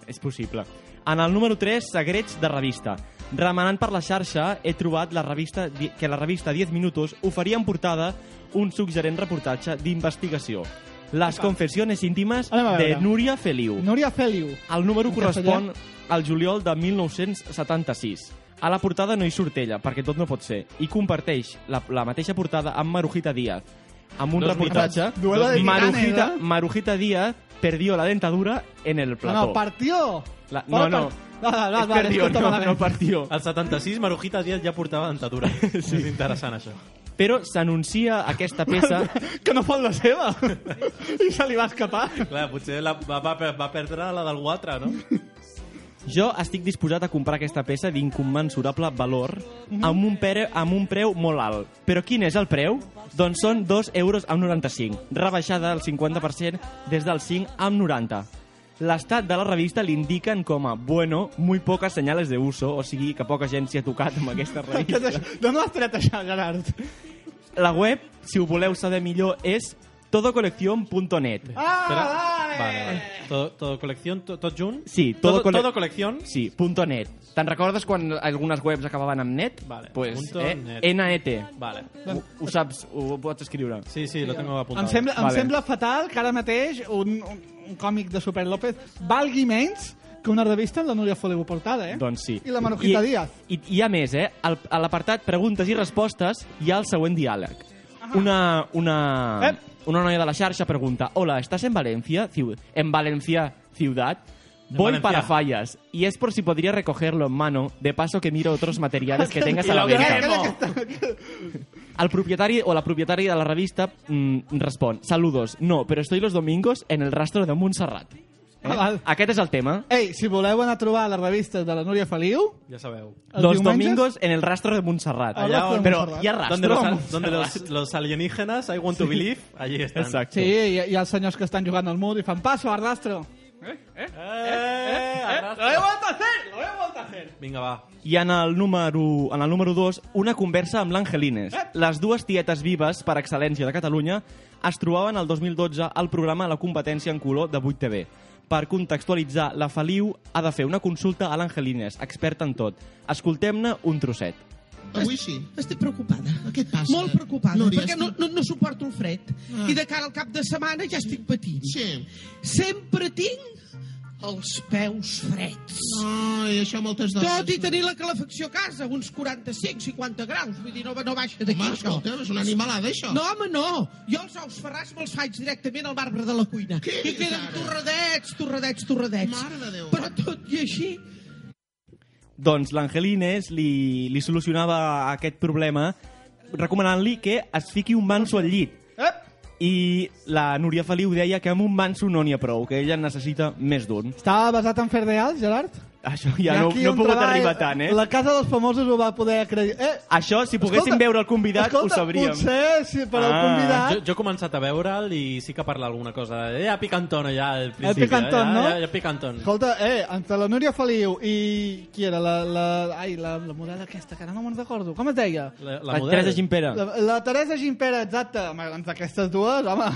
És possible. En el número 3, secrets de revista. Remenant per la xarxa, he trobat la revista, que la revista 10 Minutos oferia en portada un suggerent reportatge d'investigació. Les confessiones íntimes de veure. Núria Feliu. Núria Feliu. El número correspon al juliol de 1976. A la portada no hi surt ella, perquè tot no pot ser, i comparteix la, la mateixa portada amb Marujita Díaz, amb un Dos reportatge... de Marujita? Marujita Díaz perdió la dentadura en el plató. no, partió! La- no, no. Part- No, no, no, És vale, perdió, no, no partió. Al 76, Marujita Díaz ja portava dentadura. sí. És interessant, això. Però s'anuncia aquesta peça... que no fot la seva! I se li va escapar. Clar, potser la, va, va, va perdre la d'algú altre, no? Jo estic disposat a comprar aquesta peça d'incommensurable valor amb un, pere, amb un preu molt alt. Però quin és el preu? Doncs són 2 euros amb 95, rebaixada al 50% des del 5 amb 90. L'estat de la revista l'indiquen com a bueno, muy pocas señales de uso, o sigui que poca gent s'hi ha tocat amb aquesta revista. D'on ho has tret això, Gerard? La web, si ho voleu saber millor, és todocoleccion.net. Ah, vale! Vale, vale. Todo, todo colección, to, tot junt? Sí, todo, cole- todo colección. Sí, punto .net. Te'n recordes quan algunes webs acabaven amb net? Vale, pues, punto eh, net. NET. Vale. Ho, ho saps, ho pots escriure. Sí, sí, lo tengo apuntado. Em sembla, em Vale. sembla fatal que ara mateix un, un, un còmic de Super López valgui menys que una revista amb la Núria Feliu portada, eh? Doncs sí. I la Marujita I, Díaz. I, I hi ha més, eh? Al, a l'apartat preguntes i respostes hi ha el següent diàleg. Una, una, Eh. Una noia de la xarxa pregunta Hola, ¿estás en Valencia? Ciu- ¿En Valencia ciudad? Voy Valencia. para fallas y es por si podría recogerlo en mano de paso que miro otros materiales que tengas a la venta. queremos. El propietari o la propietària de la revista mm, respon Saludos, no, pero estoy los domingos en el rastro de Montserrat. Eh? Ah, val. Aquest és el tema. Ei, si voleu anar a trobar les revistes de la Núria Feliu, Ja sabeu. Els Los diumenges? domingos en el rastro de Montserrat. Rastro de Però hi ha rastro. Donde, los, al- donde los, los alienígenas, I want to believe, allí están. Exacto. sí, hi, hi ha els senyors que estan jugant al mur i fan paso, arrastro. Eh, arrastra. Lo he vuelto a hacer, lo he vuelto a hacer. Vinga, va. I en el número, en el número 2, una conversa amb l'Angelines. Les dues tietes vives per excel·lència de Catalunya es trobaven el 2012 al programa La competència en color de 8TV. Per contextualitzar, la Feliu ha de fer una consulta a l'Angelines, experta en tot. Escoltem-ne un trosset. Avui sí. Estic preocupada. Què et passa? Molt preocupada, Núria, perquè no, no, no suporto el fred. Ah. I de cara al cap de setmana ja estic patint. Sí. Sempre tinc els peus freds. Ai, això moltes dones... Tot i tenir la calefacció a casa, uns 45-50 graus. Vull dir, no, no baixa d'aquí, Home, això. escolta, és una animalada, això. No, home, no. Jo els ous ferrats me'ls faig directament al marbre de la cuina. Què I queden ara? torradets, torradets, torradets. Mare de Déu. Però tot i així... Doncs l'Angelines li, li solucionava aquest problema recomanant-li que es fiqui un manso al llit. I la Núria Feliu deia que amb un manso no n'hi ha prou, que ella necessita més d'un. Estava basat en fer reals, Gerard? Això ja no, aquí no he on pogut treballa- arribar tant, eh? La Casa dels Famosos ho va poder acreditar. Eh, Això, si poguéssim veure el convidat, escolta, ho sabríem. Potser, si per al Ah. convidat... Jo, jo he començat a veure'l i sí que parla alguna cosa. Ja picantona, ja, al El principi. picantón, eh? no? Ja, ja, picantón. Escolta, eh, entre la Núria Feliu i... Qui era? La, la, ai, la, la model aquesta, que ara no me'n recordo. Com es deia? La, La Teresa Gimpera. La, la Teresa Gimpera, exacte. Home, entre aquestes dues, home...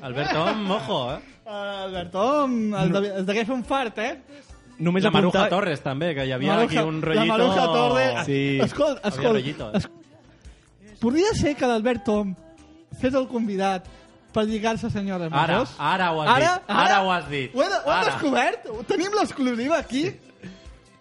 Alberto, mojo, eh? Alberto, el, de, el degué fer un fart, eh? Només la Maruja apuntar- Torres, també, que hi havia Maruja- aquí un rollito... La Maruja Torres... Sí. Escolta, escolta, rollito, eh? es... podria ser que l'Albert Tom fes el convidat per lligar-se a senyores Ara, majors? ara ho has ara, dit, ara ho has dit. Ho he, ho he Ara. descobert? Tenim l'exclusiva aquí?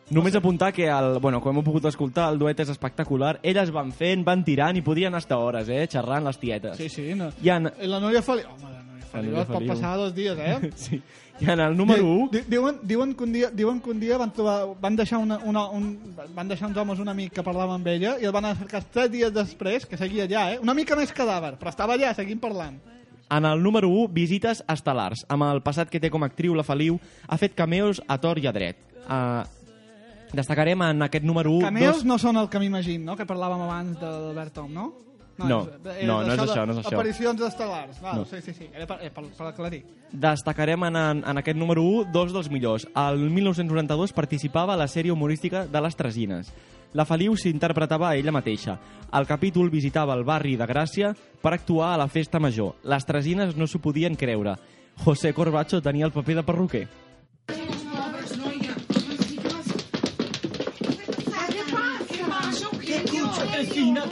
Només apuntar que, el, bueno, com hem pogut escoltar, el duet és espectacular. Elles van fent, van tirant i podien estar hores, eh? Xerrant les tietes. Sí, sí. No. I en, I la Núria Feliu... Home, Feliu es pot passar dos dies, eh? sí. I en el número 1... Di- Diuen, diuen, que un dia, diuen que un dia van, trobar, van, deixar una, una, un, van deixar uns homes un amic que parlava amb ella i el van acercar tres dies després, que seguia allà, eh? Una mica més cadàver, però estava allà, seguint parlant. En el número 1, visites estel·lars. Amb el passat que té com a actriu, la Feliu ha fet cameos a tor i a dret. Uh, destacarem en aquest número 1... Cameos no són el que m'imagino, no? Que parlàvem abans d'Albert Tom, no? No, no, no és això, no és això. Aparicions estel·lars. Val, No. Sí, sí, sí. Era per, eh, per, per aclarir. Destacarem en, en, aquest número 1 dos dels millors. El 1992 participava a la sèrie humorística de les Tresines. La Feliu s'interpretava a ella mateixa. Al capítol visitava el barri de Gràcia per actuar a la festa major. Les Tresines no s'ho podien creure. José Corbacho tenia el paper de perruquer.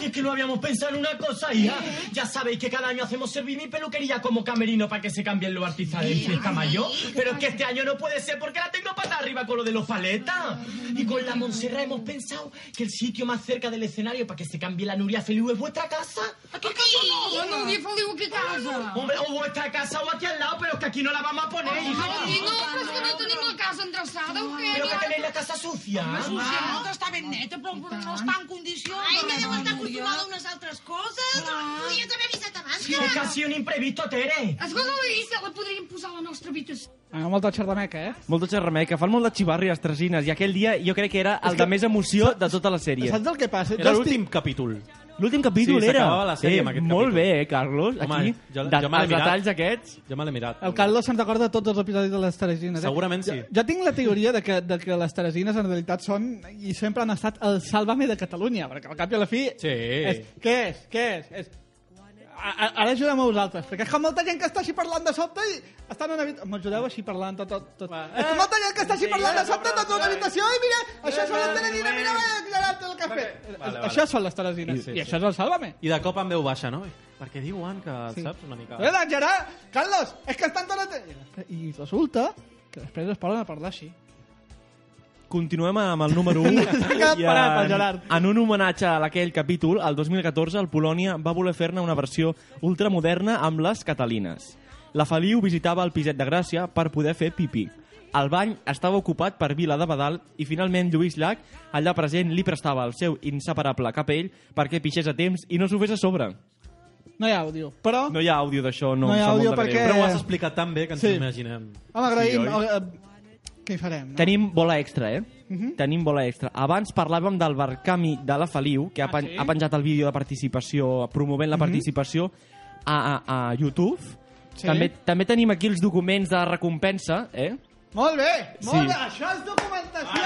Que es que no habíamos pensado en una cosa, hija. Ya sabéis que cada año hacemos servir mi peluquería como camerino para que se cambien los artistas de fiesta mayor. Pero es que este año no puede ser porque la tengo para arriba con lo de los paletas. Y con la Monserrat hemos pensado que el sitio más cerca del escenario para que se cambie la Nuria Feliu es vuestra casa. ¿A qué casa no? La Núria Feliu, a què casa? Hombre, o vuestra casa o aquí al lado, pero es que aquí no la vamos a poner, hija. I no, però és que no tenim la casa endreçada, Eugènia. Pero que tenéis la casa sucia. Home, sucia, Ah. no, que està ben neta, però, però no està en condicions. Ai, que deu estar acostumada a unes altres coses. Podries haver avisat abans. Sí, es que ha sido un imprevisto, Tere. Escolta, l'Elisa, la podríem posar a la nostra habitació. Ah, molta xerrameca, eh? Molta xerrameca, fan molt de xivarri les Tresines, i aquell dia jo crec que era el de més emoció de tota la sèrie. Saps el que passa? Era l'últim capítol. L'últim capítol Sí, era... s'acabava la sèrie eh, amb aquest molt capítol. bé, eh, Carlos? Home, Aquí, jo, de, jo me l'he els mirat. detalls aquests... Jo me l'he mirat. El Carlos se'n recorda de tots els episodis de les Teresines. Eh? Segurament sí. Jo, jo tinc la teoria de que, de que les Teresines en realitat són i sempre han estat el Sálvame de Catalunya, perquè al cap i a la fi... Sí. És, què és? Què és? és a, a, ara ajudem a vosaltres, perquè és que molta gent que està així parlant de sobte i estan en una habitació... M'ajudeu així parlant tot... tot, tot. És que molta gent que està així parlant de sobte tot en una habitació i mira, això són les Teresines, mira, que ha fet. Vale, Això vale. són les Teresines, Sí, sí, i sí. això és el Sálvame. I de cop amb veu baixa, no? Perquè diuen que, Sí. saps, una mica... Eh, doncs, Gerard, Carlos, és que estan tot... I resulta que després es poden a parlar així. Continuem amb el número 1. S'ha quedat parat, Gerard. En un homenatge a aquell capítol, el 2014, el Polònia va voler fer-ne una versió ultramoderna amb les Catalines. La Feliu visitava el piset de Gràcia per poder fer pipí. El bany estava ocupat per Vila de Badal i finalment Lluís Llach, allà present, li prestava el seu inseparable capell perquè pixés a temps i no s'ho fes a sobre. No hi ha àudio, però... No hi ha àudio d'això, no, No hi ha àudio greu. perquè- Però ho has explicat tan bé que ens Sí. imaginem. Home, agraïm. Sí, oi? eh, què hi farem? No? Tenim bola extra, eh? Mhm. Tenim bola extra. Abans parlàvem del Barcami de la Feliu, que ha, pen sí? ha penjat el vídeo de participació, promovent la Mhm. participació a, a, a YouTube. Sí. També, també tenim aquí els documents de recompensa, eh? Molt bé, molt Sí. bé, això és documentació.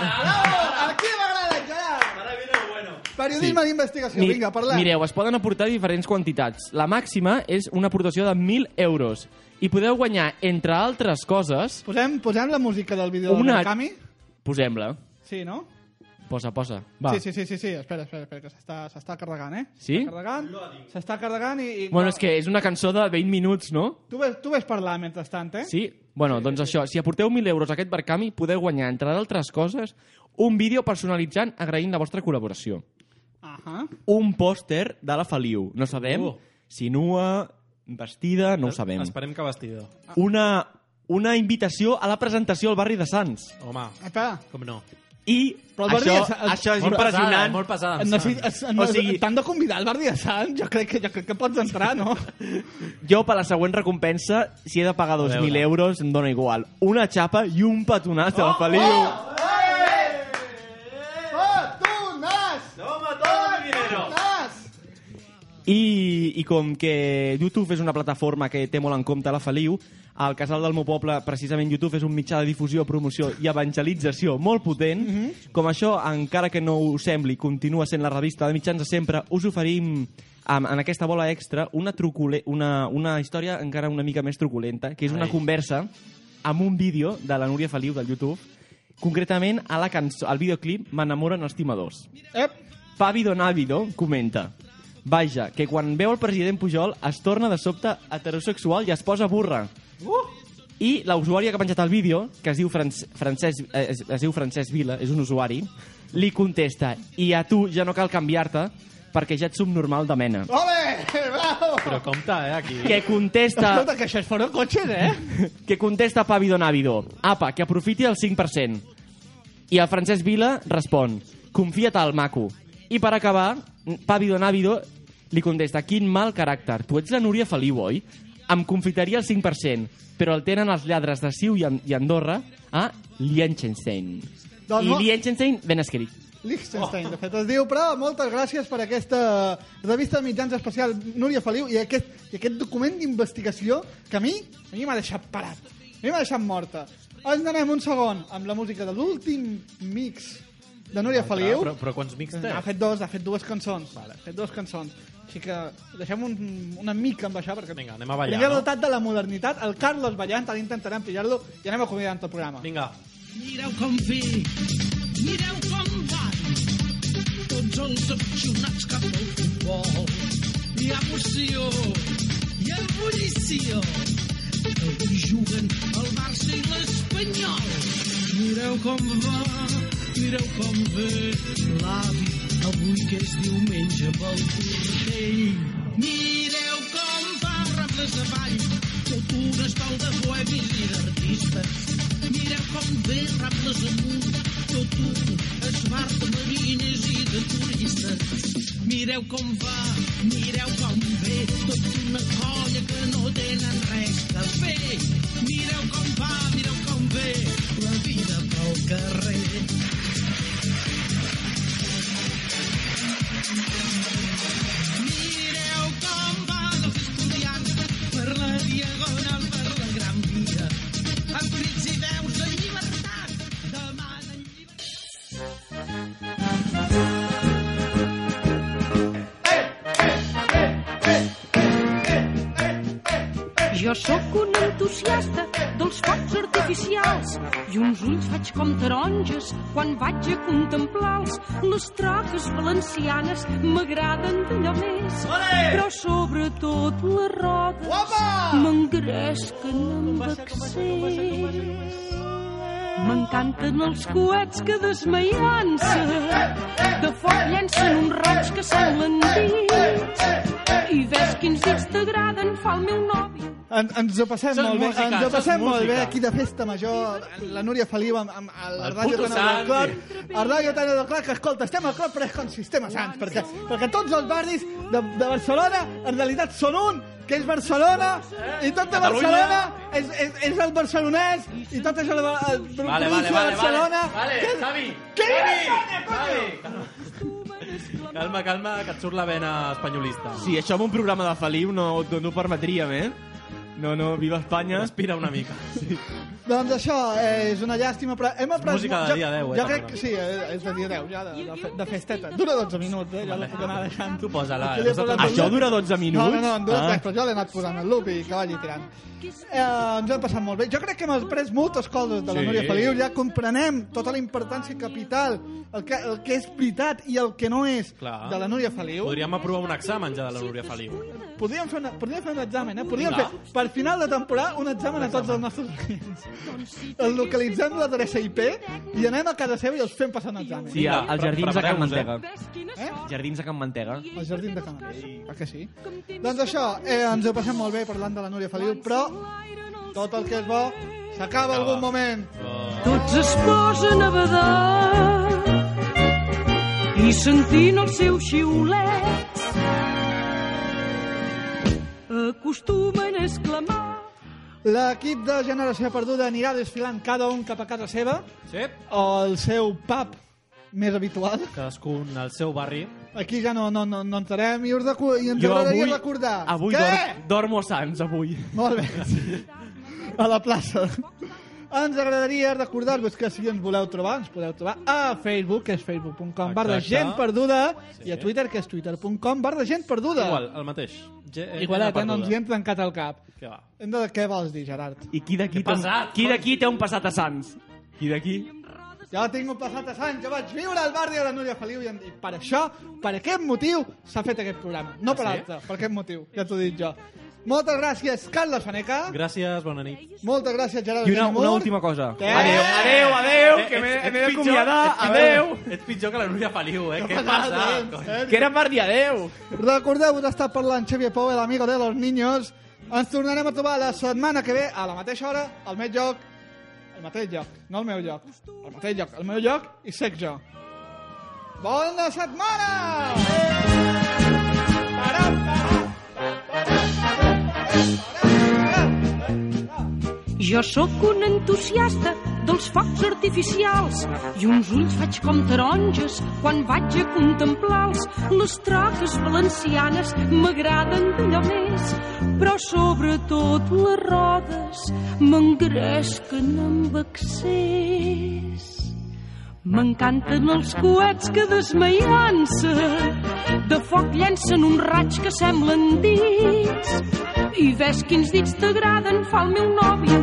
Bravo, aquí m'agrada, Gerard. Ara viene lo bueno. Periodisme Sí. d'investigació, Mi- vinga, parlem. Mireu, es poden aportar diferents quantitats. La màxima és una aportació de 1.000 euros. I podeu guanyar, entre altres coses... Posem, posem la música del vídeo del Una- Berkami? Posem-la. Sí, no? Posa, posa. Va. Sí, sí, sí, sí, sí, espera, espera, espera, que s'està s'està carregant, eh? Sí? S'està carregant, s'està carregant i... i Bueno, és que és una cançó de 20 minuts, no? Tu ves, tu ves parlar mentrestant, eh? Sí? Bueno, doncs això, si aporteu 1.000 euros a aquest Barcami, podeu guanyar, entre d'altres coses, un vídeo personalitzant agraint la vostra col·laboració. Ahà. Un pòster de la Feliu. No sabem Uh. si nua, vestida, no ho sabem. Esperem que vestidor. Una, una invitació a la presentació al barri de Sants. Home, Apa, com no. I Però el això, de Sants- això és Molt impressionant. pesada, molt pesada, no, si, es, no, O sigui- t'han de convidar al barri de Sant, jo crec que, jo crec que pots entrar, no? Jo, per la següent recompensa, si he de pagar 2.000 veure. euros, em dóna igual. Una xapa i un petonàs de la Feliu. Oh! Petonàs! Toma todo mi dinero. I, I com que YouTube és una plataforma que té molt en compte la Feliu, al Casal del meu poble, precisament YouTube és un mitjà de difusió, promoció i evangelització molt potent. Com això, encara que no us sembli, continua sent la revista de mitjans de sempre, us oferim en, en aquesta bola extra una, trucule, una, una història encara una mica més truculenta, que és una Ai. conversa amb un vídeo de la Núria Feliu del YouTube, concretament a la cançó, al videoclip M'enamoren els timadors. Ep. Pavi Donavido comenta Vaja, que quan veu el president Pujol es torna de sobte heterosexual i es posa burra. Uh! I la usuària que ha penjat el vídeo, que es diu, Franc Francesc, eh, es, es diu Francesc Vila, és un usuari, li contesta i a tu ja no cal canviar-te perquè ja ets subnormal de mena. Ole! Bravo! Però compte, eh, aquí. Que contesta... Escolta, que això és fora cotxes, eh? que contesta Pavi Donavido. Apa, que aprofiti el 5%. I el Francesc Vila respon, confia't al maco. I per acabar, Pavi Donavido li contesta, quin mal caràcter. Tu ets la Núria Feliu, oi? Em confitaria el 5%, però el tenen els lladres de Siu i, i Andorra a Liechtenstein. Doncs I no- Liechtenstein ben escrit. Liechtenstein, de fet, es diu, però moltes gràcies per aquesta revista de mitjans especial Núria Feliu i aquest, i aquest document d'investigació que a mi a mi m'ha deixat parat, a mi m'ha deixat morta. Ens anem un segon amb la música de l'últim mix de Núria Feliu. Però, però quants mics té? Ha fet dos, ha fet dues cançons. Vale. Ha fet dues cançons. Així que deixem un, una mica amb això, perquè... Vinga, anem a ballar, Primer no? dotat de la modernitat, el Carlos ballant, ara intentarem pillar-lo i anem acomiadant el programa. Vinga. Mireu com ve, mireu com van, tots els aficionats cap al futbol. Hi ha emoció, hi ha ebullició, avui juguen el Barça i l'Espanyol. Mireu com va, mireu com ve l'avi, avui que és diumenge pel portell. Mireu com fa Rambles avall, un estol de bohemis i d'artistes. Mireu com ve Rambles amunt, tot un esbar de marines i de turistes. Mireu com va, mireu com ve, tot una colla que no tenen res a fer. Mireu com va, mireu com ve, la com taronges quan vaig a contemplar-los. Les troques valencianes m'agraden d'allò més, però sobretot les rodes m'engresquen amb accent. M'encanten els coets que desmaiant-se de foc llencen uns rocs que semblen dits i ves quins dits t'agraden fa el meu nòvio. En, ens ho passem molt bé, música, ens ho passem molt bé música. aquí de festa major, la Núria Feliu amb, amb el, El Ràdio Taneu del. Clot, el Ràdio Taneu del Clot, que escolta, estem al Clot però és com sistema Sants, perquè, perquè tots els barris de, de Barcelona en realitat són un, que és Barcelona, i tot de Catalunya. Barcelona és, és, és el barcelonès, i tot és el, el, el Vale, vale, vale, Barcelona. vale. Vale, que- Xavi, Què Xavi, Xavi, Calma, calma, que et surt la vena espanyolista. Sí, això en un programa de Feliu no, no, no ho permetríem, eh? No, no, viva Espanya. Respira una mica. Vinga, Doncs això eh, és una llàstima, però hem après... música de jo, dia 10, eh, Jo crec que sí, eh, és de dia 10, ja, de, de, de festeta. Dura 12 minuts, eh, ja la puc anar deixant. Tu posa-la. El Això dura 12 minuts? No, no, no, en dura Ah. 3, però jo l'he anat posant el loop i que vagi tirant. Eh, ens hem passat molt bé. Jo crec que hem après moltes coses de la Sí. Núria Feliu, ja comprenem tota la importància capital, el que, el que és veritat i el que no és Clar. de la Núria Feliu. Podríem aprovar un examen ja de la Núria Feliu. Podríem fer, una, podríem fer un examen, eh? Podríem Clar. fer, per final de temporada, un examen a tots els nostres clients. El localitzem l'adreça IP i anem a casa seva i els fem passar un examen. Sí, a- als jardins de Can eh? Mantega. Eh? Jardins de Can Mantega. Al jardí de Can Mantega. Ah, que sí? Doncs això, eh, ens ho passem molt bé parlant de la Núria Feliu, però tot el que és bo s'acaba algun moment. Tots es posen a badar i sentint el seu xiulet acostumen a exclamar L'equip de Generació Perduda anirà desfilant cada un cap a casa seva Sí. o al seu pub més habitual. Cadascun al seu barri. Aquí ja no, no, no, no entrarem i, us recu- i ens Jo agradaria avui, recordar. avui Què? dor, dormo a Sants, avui. Molt bé. A la plaça. Ens agradaria recordar-vos que si ens voleu trobar, ens podeu trobar a Facebook, que és facebook.com barra gent perduda, i a Twitter, que és twitter.com barra gent perduda. Igual, el mateix. Ge- eh, Igualet, gent eh? no ens hi hem trencat el cap. Què va? De... Què vols dir, Gerard? I qui d'aquí té, un, qui d'aquí té un passat a Sants? Qui d'aquí? Jo tinc un passat a Sant, jo vaig viure al barri de la Núria Feliu i, em- i per això, per aquest motiu, s'ha fet aquest programa. No per Ah, sí? altre, per aquest motiu, ja t'ho dic jo. Moltes gràcies, Carles Faneca. Gràcies, bona nit. Moltes gràcies, Gerard I una, Benimur. una última cosa. Què? Adéu, adéu, adéu, Eh, que m'he ets- m'he d'acomiadar. pitjor- ets Adéu. pitjor- Ets pitjor que la Núria Feliu, eh? Què passa eh? Que era per dir adéu. Recordeu, està parlant Xavier Pou, l'amigo de los niños. Ens tornarem a trobar la setmana que ve, a la mateixa hora, al mateix lloc, al mateix lloc, no al meu lloc, al mateix lloc, al meu lloc, i sec jo. Bona setmana! Jo sóc un entusiasta dels focs artificials i uns ulls faig com taronges quan vaig a contemplar-los. Les troques valencianes m'agraden d'allò més, però sobretot les rodes m'engresquen amb excés. M'encanten els coets que desmaiant-se de foc llencen un raig que semblen dits. I ves quins dits t'agraden fa el meu nòvio.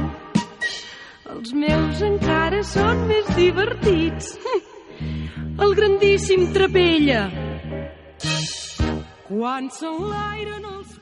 Els meus encara són més divertits. El grandíssim trapella. Quan s'enlairen els